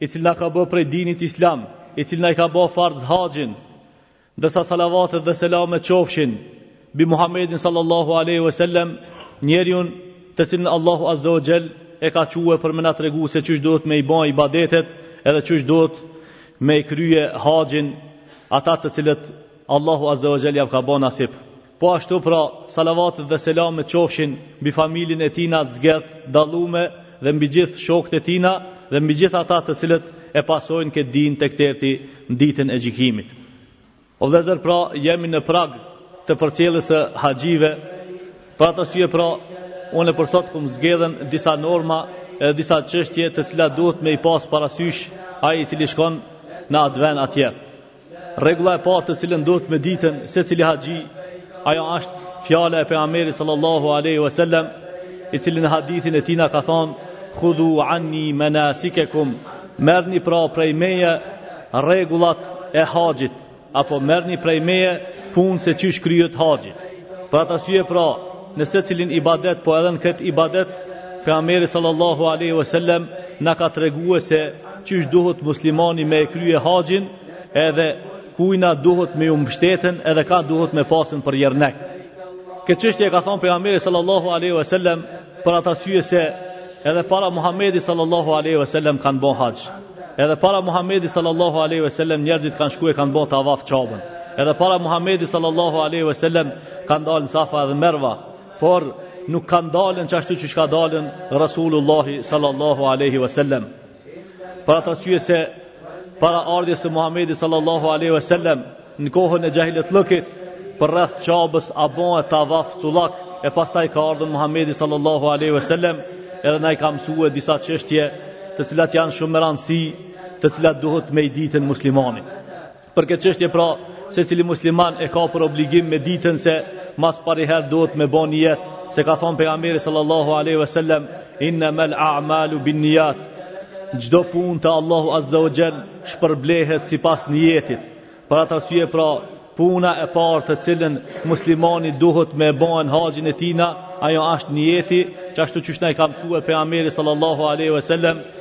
i cili na ka bë prej dinit islam, i cili na i ka bë farz haxhin, ndërsa salavatet dhe selamet qofshin mbi Muhammedin sallallahu alejhi ve sellem, njeriun të cilin Allahu azza wa jall e ka çue për me na tregu se qysh duhet me i bë ibadetet edhe qysh duhet me i krye haxhin ata të cilët Allahu azza wa jall ja ka bë nasip. Po ashtu pra, salavatet dhe selamet qofshin mbi familjen e tijna të zgjedhun, dallume, dhe mbi gjithë shokët e tina, dhe mbi gjithë ata të cilët e pasojnë këtë din tekderi në ditën e gjykimit. O vëllezër pra, jemi në prag të përcjelljes së haxhive, për atë arsye pra, unë për sot kum zgjedhun disa norma edhe disa çështje të cilat duhet me i pas parasysh ai i cili shkon në atë vend atje. Rregulla e parë të cilën duhet me ditën secili haxhi, ajo është fjala e pejgamberit sallallahu alaihi wasallam, i cili në hadithin e tij na ka thonë: "Khudhu anni manasikakum", merrni pra prej meje rregullat e haxhit, apo merrni prej meje punë se qysh kryhet haxhi. Për atë arsye pra, në secilin ibadet, po edhe në këtë ibadet, pejgamberi sallallahu alaihi wasallam na ka tregue se Qysh duhet muslimani me e krye haxhin edhe kujna duhet me ju mbështetën edhe kë duhet me pasën për jernek. Këtë çështje e ka thonë pejgamberi sallallahu aleyhi ve sellem për atë arsye se edhe para Muhammedi sallallahu aleyhi ve sellem kanë bon haxh. Edhe para Muhammedi sallallahu aleyhi ve sellem njerëzit kanë shku e kanë bon tavaf Qabën. Edhe para Muhammedi sallallahu aleyhi ve sellem kanë dalë në Safa edhe Merva. Por nuk kanë dalën qashtu qysh ka dalën Rasulullahi sallallahu aleyhi ve sellem. Për atë arsye se para ardhjes së Muhamedit sallallahu alaihi wasallam në kohën e xhahiletllëkit përrreth Qabës a bo ai tavaf cullak e pastaj ka ardhën Muhamedi sallallahu alaihi wasallam edhe na i ka mësue disa çështje të cilat janë shumë me rëndësi të cilat duhet me i ditën muslimani Për këtë çështje pra, secili musliman e ka për obligim me ditën se ma s'pari herë duhet me bo nijet, se ka thonë pejgamberi sallallahu aleyhi ve sellem, inna mel a'malu bin nijat, çdo punë te Allahu azza ue xhel, shpërblehet sipas nijetit, për atë arsye pra, puna e parë të cilën muslimani duhet me bo n'haxhin e tina, ajo është nijeti, qashtu qysh na i ka mësue pejgamberi sallallahu alaihi wasallam,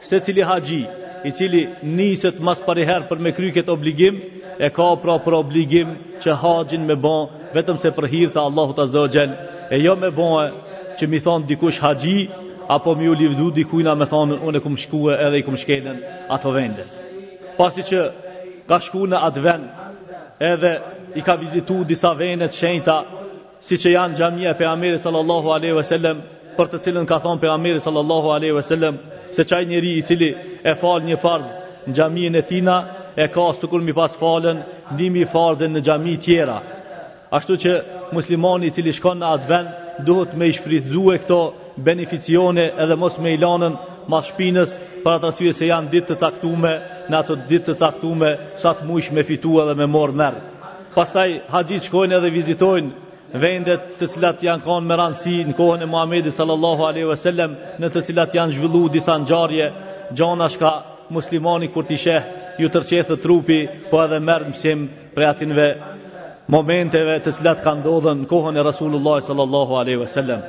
Secili haxhi, i cili niset ma s'pari herë për me kry këtë obligim, e ka pra për obligim që haxhin me bon vetëm se për hir të Allahut Azza wa Jall, e jo me bë që me i thonë dikush haxhi, apo mi u livdu dikujna me thonë unë kum shkue edhe i kum shkelen ato vende. Pasi që ka shku në atë vend edhe i ka vizitu disa vende të shenjta, siç që janë xhamia e pejgamberit sallallahu alaihi wasallam për të cilën ka thënë pejgamberi sallallahu alaihi wasallam se qaj njeri i cili e fal një farz në xhamin e tina e ka sikur mi pas falën nimi farze në xhami tjera ashtu që muslimani i cili shkon në atë vend duhet me i shfrytëzue këto beneficione edhe mos me i lanën mas shpinës për atë asyje se janë ditë të caktume në ato ditë të caktume sa të mujsh me fitu edhe me morë mërë Pastaj haxhit shkojnë edhe vizitojnë vendet të cilat janë kanë me randësi në kohën e Muhamedit sallallahu alaihi wasallam, në të cilat janë zhvillu disa ngjarje, gjana shka muslimani kur t'i sheh ju rrëqethet trupi, po edhe merr mësim prej atinve momenteve të cilat kanë ndodhën në kohën e Rasulullah sallallahu alaihi wasallam.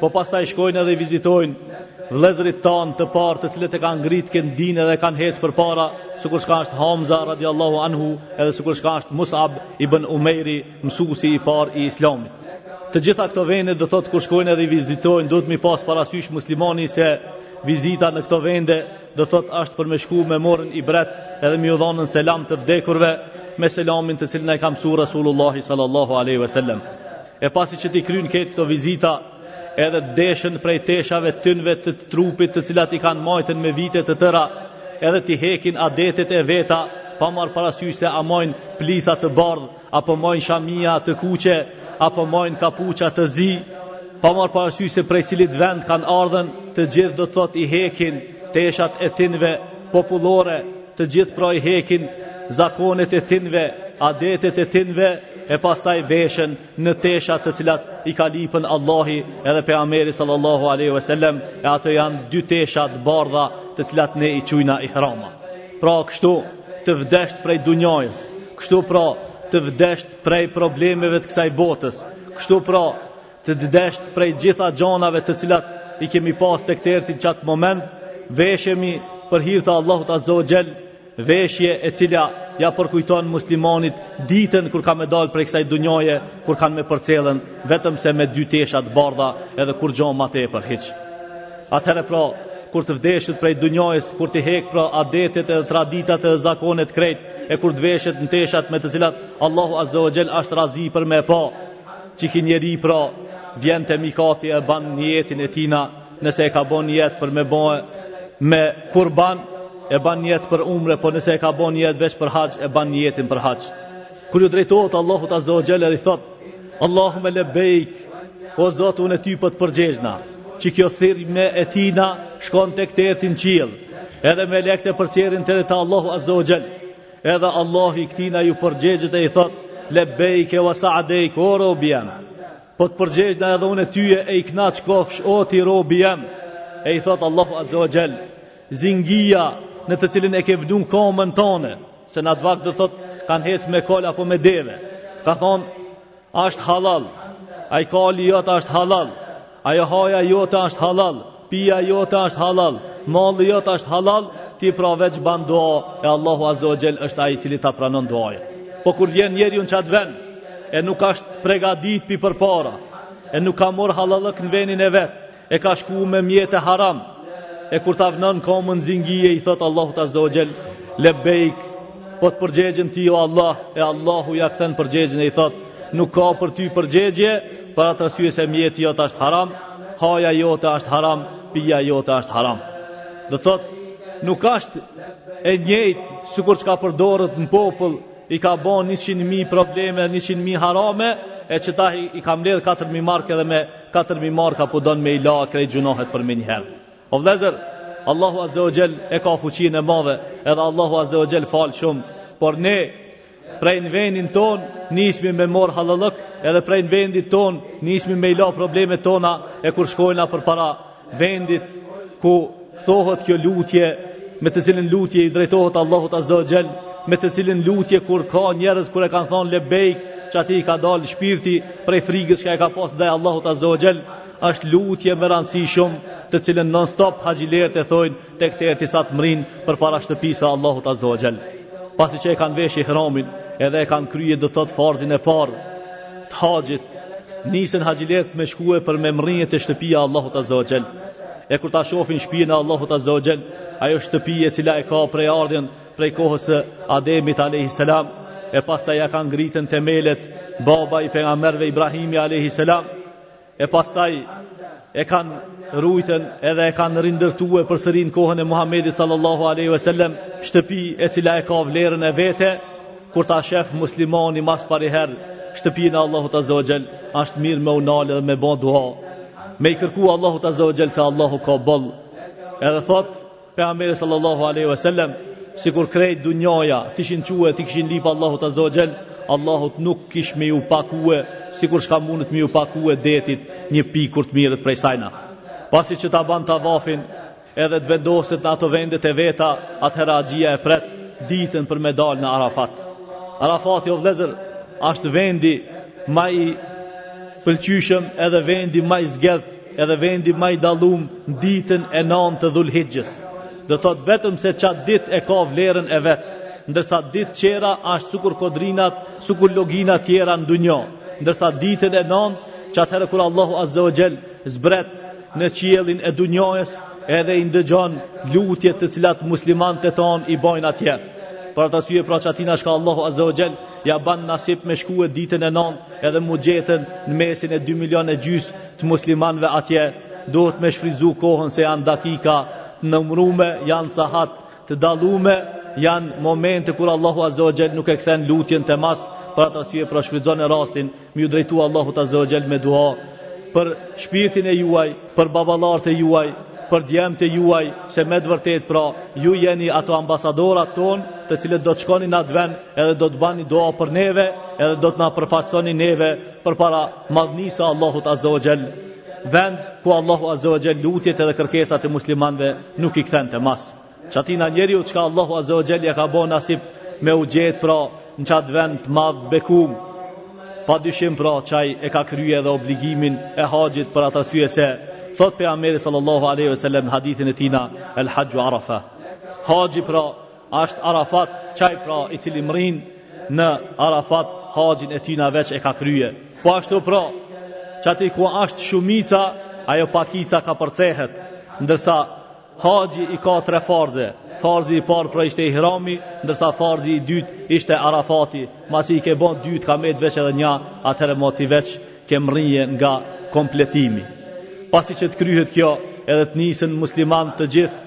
Po pastaj shkojnë edhe vizitojnë Vëllezërit tanë të parë të cilët e kanë ngritë këtë din edhe e kanë hecë përpara, sikur shka është Hamza radiallahu anhu edhe sikur shka është Musab ibën Umejri mësusi i parë i islamit. Të gjitha këto vende do të thotë kur shkojnë edhe i vizitojnë, duhet me pasë parasysh muslimani se vizita në këto vende do të thotë është për me shku me morën ibret edhe me ju dhanën selam të vdekurve me selamin të cilën e ka msu Rasulullahi sallallahu aleyhi ve sellem. E pasi që t'i krynë këtë këto vizita, edhe zdeshën prej teshave tynve të trupit të cilat i kanë majtën me vite të tëra, edhe t'i hekin adetet e veta, pa marrë parasysh se a majnë plisa të bardhë, apo majnë shamia të kuqe, apo majnë kapuqa të zi, pa marrë parasysh se prej cilit vend kanë ardhën, të gjithë do të thotë i hekin teshat e tynve popullore, të gjithë pra i hekin zakonet e tynve, adetet e tynve, e pastaj veshën në tesha të cilat i ka lipën Allahi edhe pejgamberi sallallahu aleyhi ve sellem e ato janë dy tesha të bardha të cilat ne i qujna ihrama pra kështu të zdesht prej dunjajës kështu pra të zdesht prej problemeve të kësaj botës kështu pra të zdesht prej gjitha gjanave të cilat i kemi pas deri n'qatë moment veshemi për hir të Allahut azze ve xhel veshje e cila ja përkujton muslimanit ditën kur ka me dalë prej kësaj dunjoje, kur kanë me përcellën vetëm se me dy tesha të bardha edhe kurgjo ma tepër hiç. Atëherë pra, kur të zdeshët prej dunjojës, kur t'i hek pra adetet edhe traditat edhe zakonet krejt, e kur të veshët në teshat me të cilat Allahu Azza wa Jell ashtë razi për me pa, qiky njeri pra, vjen te mikati e ban nijetin e tina, Nëse e ka bon nijet për me bo me kurban, e ban nijet për umre, por nëse e ka bon nijet veç për haxh, e ban nijetin për haxh. Kur ju drejtohet Allahut Azza wa Jell edhe i thotë, Allahume lebejk, o Zot unë e tye po të përgjegjna, qe kjo thirrje e tina, shkon tek te Arshi n'qiell, edhe melekët e përcjellin teri te Allahu Azza wa Jell, edhe Allahu këtina ju përgjegjet e i thotë, lebejke we sa'dejk, o robi jem. Po të përgjegjna edhe unë e tye e i knaqë kofsh o ti robi jem E i thotë Allahu Azza wa Jell Zingija në të cilën e ke vdun komën tone Se në atë vakt do thotë kanë hec me kal apo me deve Ka thonë ashtë halal Ai kali jot ashtë halal Ajo haja jote ashtë halal Pija jote është halal, malli jot është halal, ti pra veç ban dua e Allahu Azza wa Jell është ai i cili ta pranon duan. Po kur vjen njeriu në qat ven e nuk është pregadit pi përpara, e nuk ka mor halallëk në venin e vet, e ka shku me mjete haram. E kur ta vnon komën zingi e i thot Allahut Azza wa Jell, lebejk Po të përgjegjem ti o Allah, e Allahu ja kthen përgjegjen e i thot, nuk ka për ty përgjegje, për atë arsye se mjeti jot është haram, haja jote është haram, pija jote është haram. Do thot, nuk është e njëjtë sikur çka përdoret në popull i ka bon 100.000 probleme, 100.000 harame, e qeta i ka mbledh 4.000 markë edhe me 4.000 markë po don me i la krejt gjunahet përmenjëherë. O vlezër, Allahu Azza wa Jall e ka fuqinë e madhe, edhe Allahu Azza wa Jall fal shumë, por ne prej në vendin ton nismi me mor halallëk edhe prej në vendit ton nismi me i la problemet tona e kur shkojna përpara vendit ku thohet kjo lutje me të cilën lutje i drejtohet Allahut Azza wa Jall, me të cilën lutje kur ka njerëz kur e kanë thënë lebejk, qaty i ka dalë shpirti prej frigës që e ka pas ndaj Allahut Azza wa Jall, Është lutje me rëndësi shumë, të cilën non stop haxhilerët e thojnë tek teri sa të mrin përpara shtëpisë së Allahut Azza wa Jall. Pasi që e kanë vesh ihramin, edhe e kanë krye do të thotë farzin e parë të haxhit, nisen haxhilerët me shkue për me mrrijt te shtëpia e Allahut Azza wa Jall. E kur ta shohin shtëpinë e Allahut Azza wa Jall, ajo shtëpi e cila e ka prejardhjen prej kohës së Ademit alayhis salam, e pastaj ja kanë ngritën themelet baba i pejgamberëve Ibrahimi alayhis salam e pastaj e kanë rujtun edhe e kanë rindërtue përsëri n' kohën e Muhammedit sallallahu aleyhi vesellem shtëpi e cila e ka vlerën e vet e kur ta shef muslimani ma s'pari her shtëpinë e Allahut Azza wa Jell ashtë mirë me u nal edhe me bon dua me i kërku Allahut Azza wa Jell se Allahu ka boll edhe thot Pejgamberi sallallahu alaihi wasallam sikur krejt dunjoja të ishin çue t'i kishin lyp Allahut azza wa jall Allahut nuk kish me ju pakue sikur shka mundet me ju pakue detit një pikë kur të mirret prej sajna pasi që ta ban tavafin edhe të vendoset në ato vendet e veta atëherë haxhia e pret ditën për me dal në Arafat Arafati o vllezër ashtë vendi ma i pëlqyshëm edhe vendi ma i zgedh Edhe vendi ma i dallum ditën e 9 të Dhulhixhes. Do thot vetëm se çat ditë e ka vlerën e vet, ndërsa ditë tjera ashtë sukur kodrinat, sukur luginat tjera në dunjo, ndërsa ditën e 9, çat herë kur Allahu Azza wa Jall zbret në qiellin e dunjojës, edhe i ndëgjon lutjet të cilat muslimanët tonë i bojnë atje. Për atë arsye pra çatina çka Allahu Azza wa Jall ja ban nasip me shku ditën e 9 edhe m'u gjet në mesin e 2 milion e gjys të muslimanëve atje duhet me shfrytzu kohën se janë dakika të nëmrume, janë sahat të dallume, janë momente kur Allahu Azza wa Jell nuk e kthen lutjen te mbas, për atë arsye pra shfrytëzoni rastin, me ju drejtu Allahut Azza wa Jell me dua për shpirtin e juaj, për baballarët e juaj, për djemtë e juaj, se me të vërtetë pra ju jeni ato ambasadorat tonë, të cilët do të shkoni në atë vend, edhe do të bani dua për neve, edhe do të na përfaqësoni neve përpara madhnisë së Allahut Azza wa Jall, vend ku Allahu Azza wa Jall lutjet edhe kërkesat e muslimanëve nuk i kthen te mbas. Çatina njeriut çka Allahu Azza wa Jall ja ka bo nasip me u gjet pra në çat vend të madh të bekum. Pa dyshim pra çaj e ka krye edhe obligimin e haxhit për atë arsye se thot pejgamberi sallallahu alaihi wasallam në hadithin e tina el haxhu arafa. Haxhi pra Ashtë Arafat qaj pra i cili mrin në Arafat haxhin e tina veç e ka krye. Po ashtu pra, qati ku ashtë shumica, ajo pakica ka përcehet, ndërsa haxhi i ka tre farze, farzi i parë pra ishte ihrami, ndërsa farzi i dytë ishte Arafati, masi i ke bon dy ka metë veç edhe nja, atëherë mo ti veç ke mrri nga kompletimi. Pasi që të kryhet kjo, edhe të nisën muslimanët të gjithë,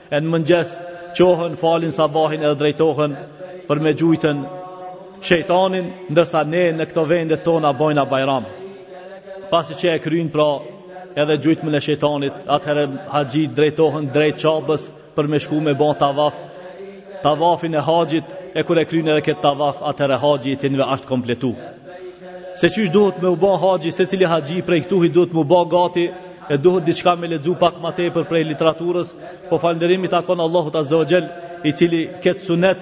E në mëngjes, qohën, falin sabahin edhe drejtohen për me gjujtë shejtanin, ndërsa ne në këto vendet tona bojna bajram. Pasi që e kryin pra edhe gjujtmen e shejtanit, atëherë haxhit drejtohen drejt Qabes për me shku me bon tavaf, tavafin e haxhit, e kur e kryin edhe këtë tavaf, atëherë haxhi i tinve ashtë kompletu. Se qysh duhet me u bo haxhi, secili haxhi prej këtuhit duhet me u ba gati, E duhet diçka me lexu pak ma tepër prej literaturës, po falënderimi i takon Allahut Azza wa Gjell, i cili ketë sunet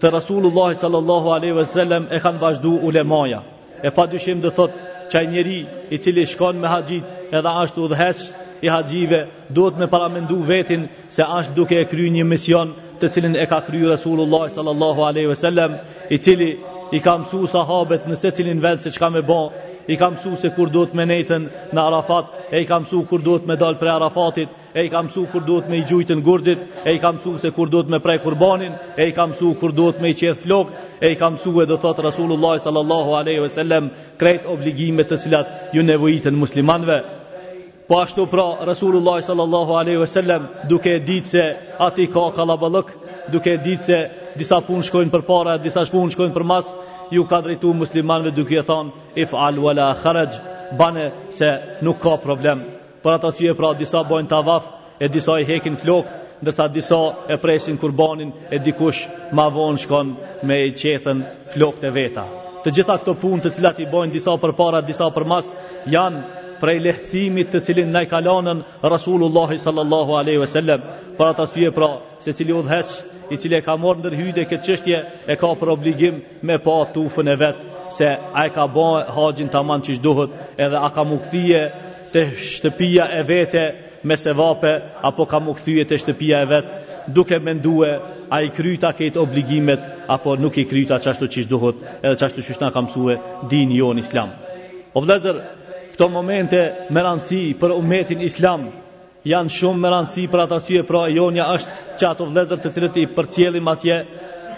të Rasulullah sallallahu aleyhi ve sellem e kanë vazhdu ulemaja. E pa dyshim do thotë, qaj njeri i cili shkon me haxhit edhe ashtë udhëheqës i haxhive, duhet me paramendu vetin se ashtë duke e kry një mision të cilin e ka kry Resulullah sallallahu alaihi wasallam, i cili i ka mësu sahabët në secilin vend se çka me bo, i ka mësu se kur duhet me nejtën në Arafat, e i ka mësu kur duhet me dal prej Arafatit, e i ka mësu kur duhet me i gjujtën gurzit, e i ka mësu se kur duhet me pre kurbanin, e i ka mësu kur duhet me i qeth flokët, e i ka mësu do thot Resulullah sallallahu alaihi wasallam krejt obligimet të cilat ju nevojiten muslimanëve. Po ashtu pra Resulullah sallallahu alaihi wasallam duke e ditë se aty ka kallaballëk, duke e ditë se disa punë shkojnë përpara, disa punë shkojnë përmas, ju ka drejtu muslimanëve duke ju thonë if'al wala haraj, bane se nuk ka problem. Për atë arsye pra disa bojnë tavaf, E disa i hekin flokët, ndërsa disa e presin kurbanin e dikush ma vonë shkon me i qethën flokët e veta. Të gjitha këto punë të cilat i bojnë disa përpara, disa përmas, janë prej lehtësimit të cilin na i ka lanën Rasulullahi sallallahu aleyhi ve sellem. Për atë arsye pra, secili udhëheqës, i cili e ka marrë ndër hyqëm këtë çështje, e ka për obligim me pa tufën e vet, se a e ka bo haxhin taman qysh duhet, edhe a ka m'u kthye te shtëpia e vet, me sevape apo ka m'u kthye te shtëpia e vet duke mendue a i kryta krejt obligimet apo nuk i kryta qashtu qysh duhet edhe qashtu qysh na ka mësue dini jonë islam o vllezër këto momente me randësi për umetin islam janë shumë me randësi për atë arsye pra e jonja është që ata vllezër të cilët i përcjellim atje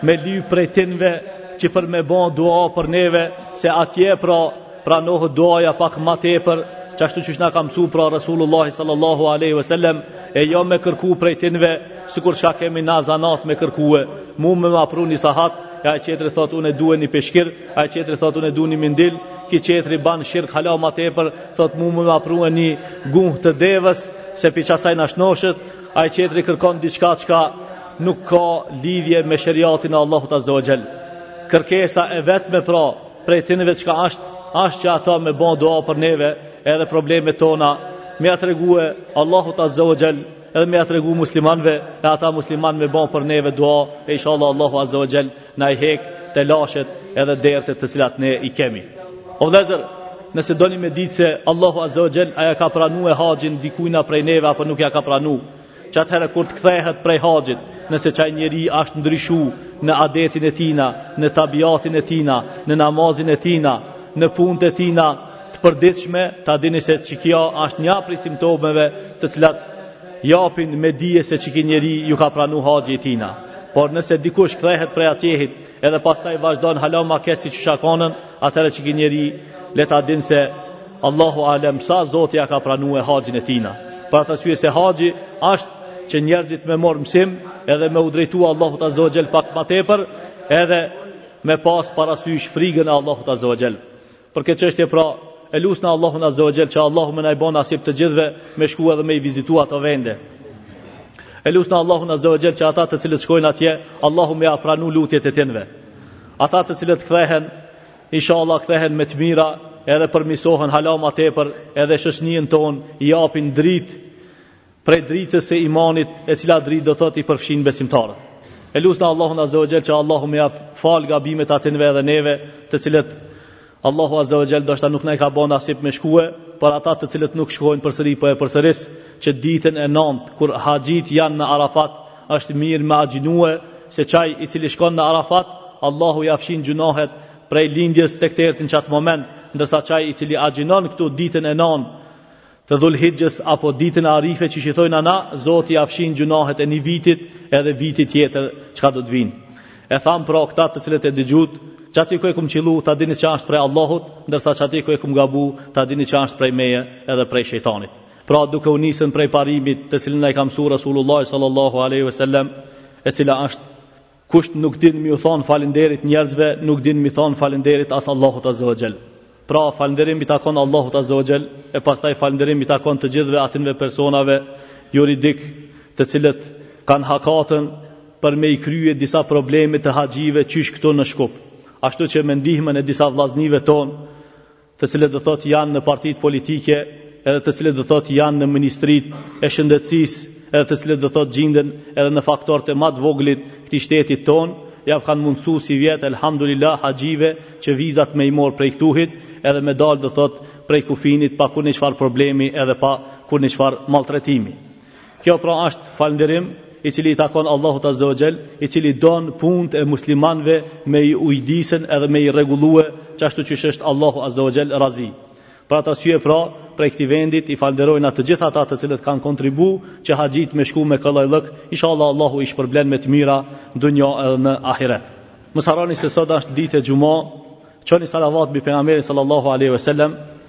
me lyp prej tinve që për me bon dua për neve se atje pra Pranohet duaja pak ma tepër, qashtu qysh na ka mësu pra Resulullah sallallahu alaihi wasallam, e jo me kërku prej tinve, sikur çka kemi na zanat me kërkue, mu me ma pru ni sahat, e ai qetri thot unë e due ni peshkir, ai qetri thot unë e due ni mindil, ki qetri ban shirk hala ma tepër, thot mu me ma pru ni guhë të devës, se pi qasaj na shnoshet, ai qetri kërkon diçka çka nuk ka lidhje me sheriatin e Allahut azza wa jall. Kërkesa e vetme pra Prej tinëve çka ashtë, ashtë që ata me bon dua për neve edhe problemet tona, me ia tregue Allahut azze ue xhel, edhe me ia tregu muslimanve, e ata musliman me bon për neve dua, e inshallah Allahu azze ue xhel, na i hek telashet edhe dertet të cilat ne i kemi. O vllezër, nëse doni me ditë se Allahu azze ue xhel, a ia ka pranue haxhin dikujna prej neve, apo nuk ia ka pranu, Qatëherë kur të kthehet prej haxhit, nëse qaj njeri ashtë ndryshu në adetin e tina, në tabiatin e tina, në namazin e tina, në punt e tina, të përditshme, ta dini se qikjo ashtë nja prej simptomeve të cilat japin me dije se qiki njeri ju ka pranu haxhi i tina. Por nëse dikush kthehet prej atjehit edhe pastaj vazhdon hala ma keq se qysh u konën, atëherë qiki njeri le ta din se Allahu alem sa Zoti ja ka pranuar haxhin e tinve. Për atë arsye se haxhi është që njerëzit me mor mësim edhe me u drejtu Allahut Azza wa Jell pak ma tepër, edhe me pas parasysh frigën e Allahut Azza wa Jell. Për këtë çështje pra e lusna Allahun Azza wa Jell që Allahu me na i bon nasip të gjithëve me shku edhe me i vizitu ato vende. E lusna Allahun Azza wa Jell që ata të cilët shkojnë atje, Allahu me ia pranu lutjet e tinve. Ata të cilët kthehen Ishalla kthehen me të mira edhe përmisohen hala ma tepër edhe shoqninë tonë i japin dritë prej dritës së imanit e cila dritë do thotë i përfshin besimtarët e lusna Allahun azza wa jall që Allahu me ja fal gabimet atinve edhe neve të cilët Allahu azza wa jall ndoshta nuk na i ka bon nasip me shkue por ata të cilët nuk shkojnë përsëri po e përsëris që ditën e nantë kur haxhitë janë në Arafat Është mirë me agjinue se çaj i cili shkon në Arafat, Allahu ja fshin gjynahet prej lindjes tek deri n' çat moment, ndërsa çaj i cili agjinon këtu ditën e nantë Dhulhixhes apo ditën e Arife që i thojnë ana, Zoti ja fshin gjynahet e një vitit edhe vitit tjetër çka do të vinë. E tham pra këta të cilët e dëgjutë, çati ku e kum qillu ta dini ç'asht prej Allahut, ndërsa çati ku e kum gabu ta dini ç'asht prej meje edhe prej shejtanit. Pra duke u nisën prej parimit të cilën na e ka msu Resulullah sallallahu alaihi wasallam, e cila është kush nuk din mi u thon falënderit njerëzve, nuk din mi thon falënderit as Allahut azza wa jall. Pra falënderim i takon Allahut azza wa jall, e pastaj falënderim i takon të gjithëve atinve personave juridik, të cilët kanë hakatën për me i krye disa probleme të haxhive qysh këtu në Shkup. Ashtu që me ndihmën e disa vllaznive tonë të cilët do thotë janë në partitë politike, edhe të cilët do thotë janë në ministritë e shëndetësisë, edhe të cilët do thotë gjinden edhe në faktorët e ma të voglit këtij shtetit tonë, jav kanë mundësu sivjet, elhamdulillah, haxhive, që vizat me i marrë prej këtuhit, edhe me dalë do thotë prej kufinit, pa kurrnji çfarë problemi edhe pa kurrnji çfarë maltretimi. Kjo pra është falënderim i cili i takon Allahut Azza wa Jall, i cili don punët e muslimanëve me i ujdisën edhe me i rregullue çashtu qysh është Allahu Azza wa Jall razi. Për atë arsye pra, prej këtij vendit i falënderojna të gjithë ata të cilët kanë kontribu që haxhitë me shku me kollajllëk, inshallah Allahu i shpërblen me të mira n'dunja edhe në ahiret. Mos harroni se sot është ditë e xhuma, çoni salavat mbi pejgamberin sallallahu alaihi wasallam,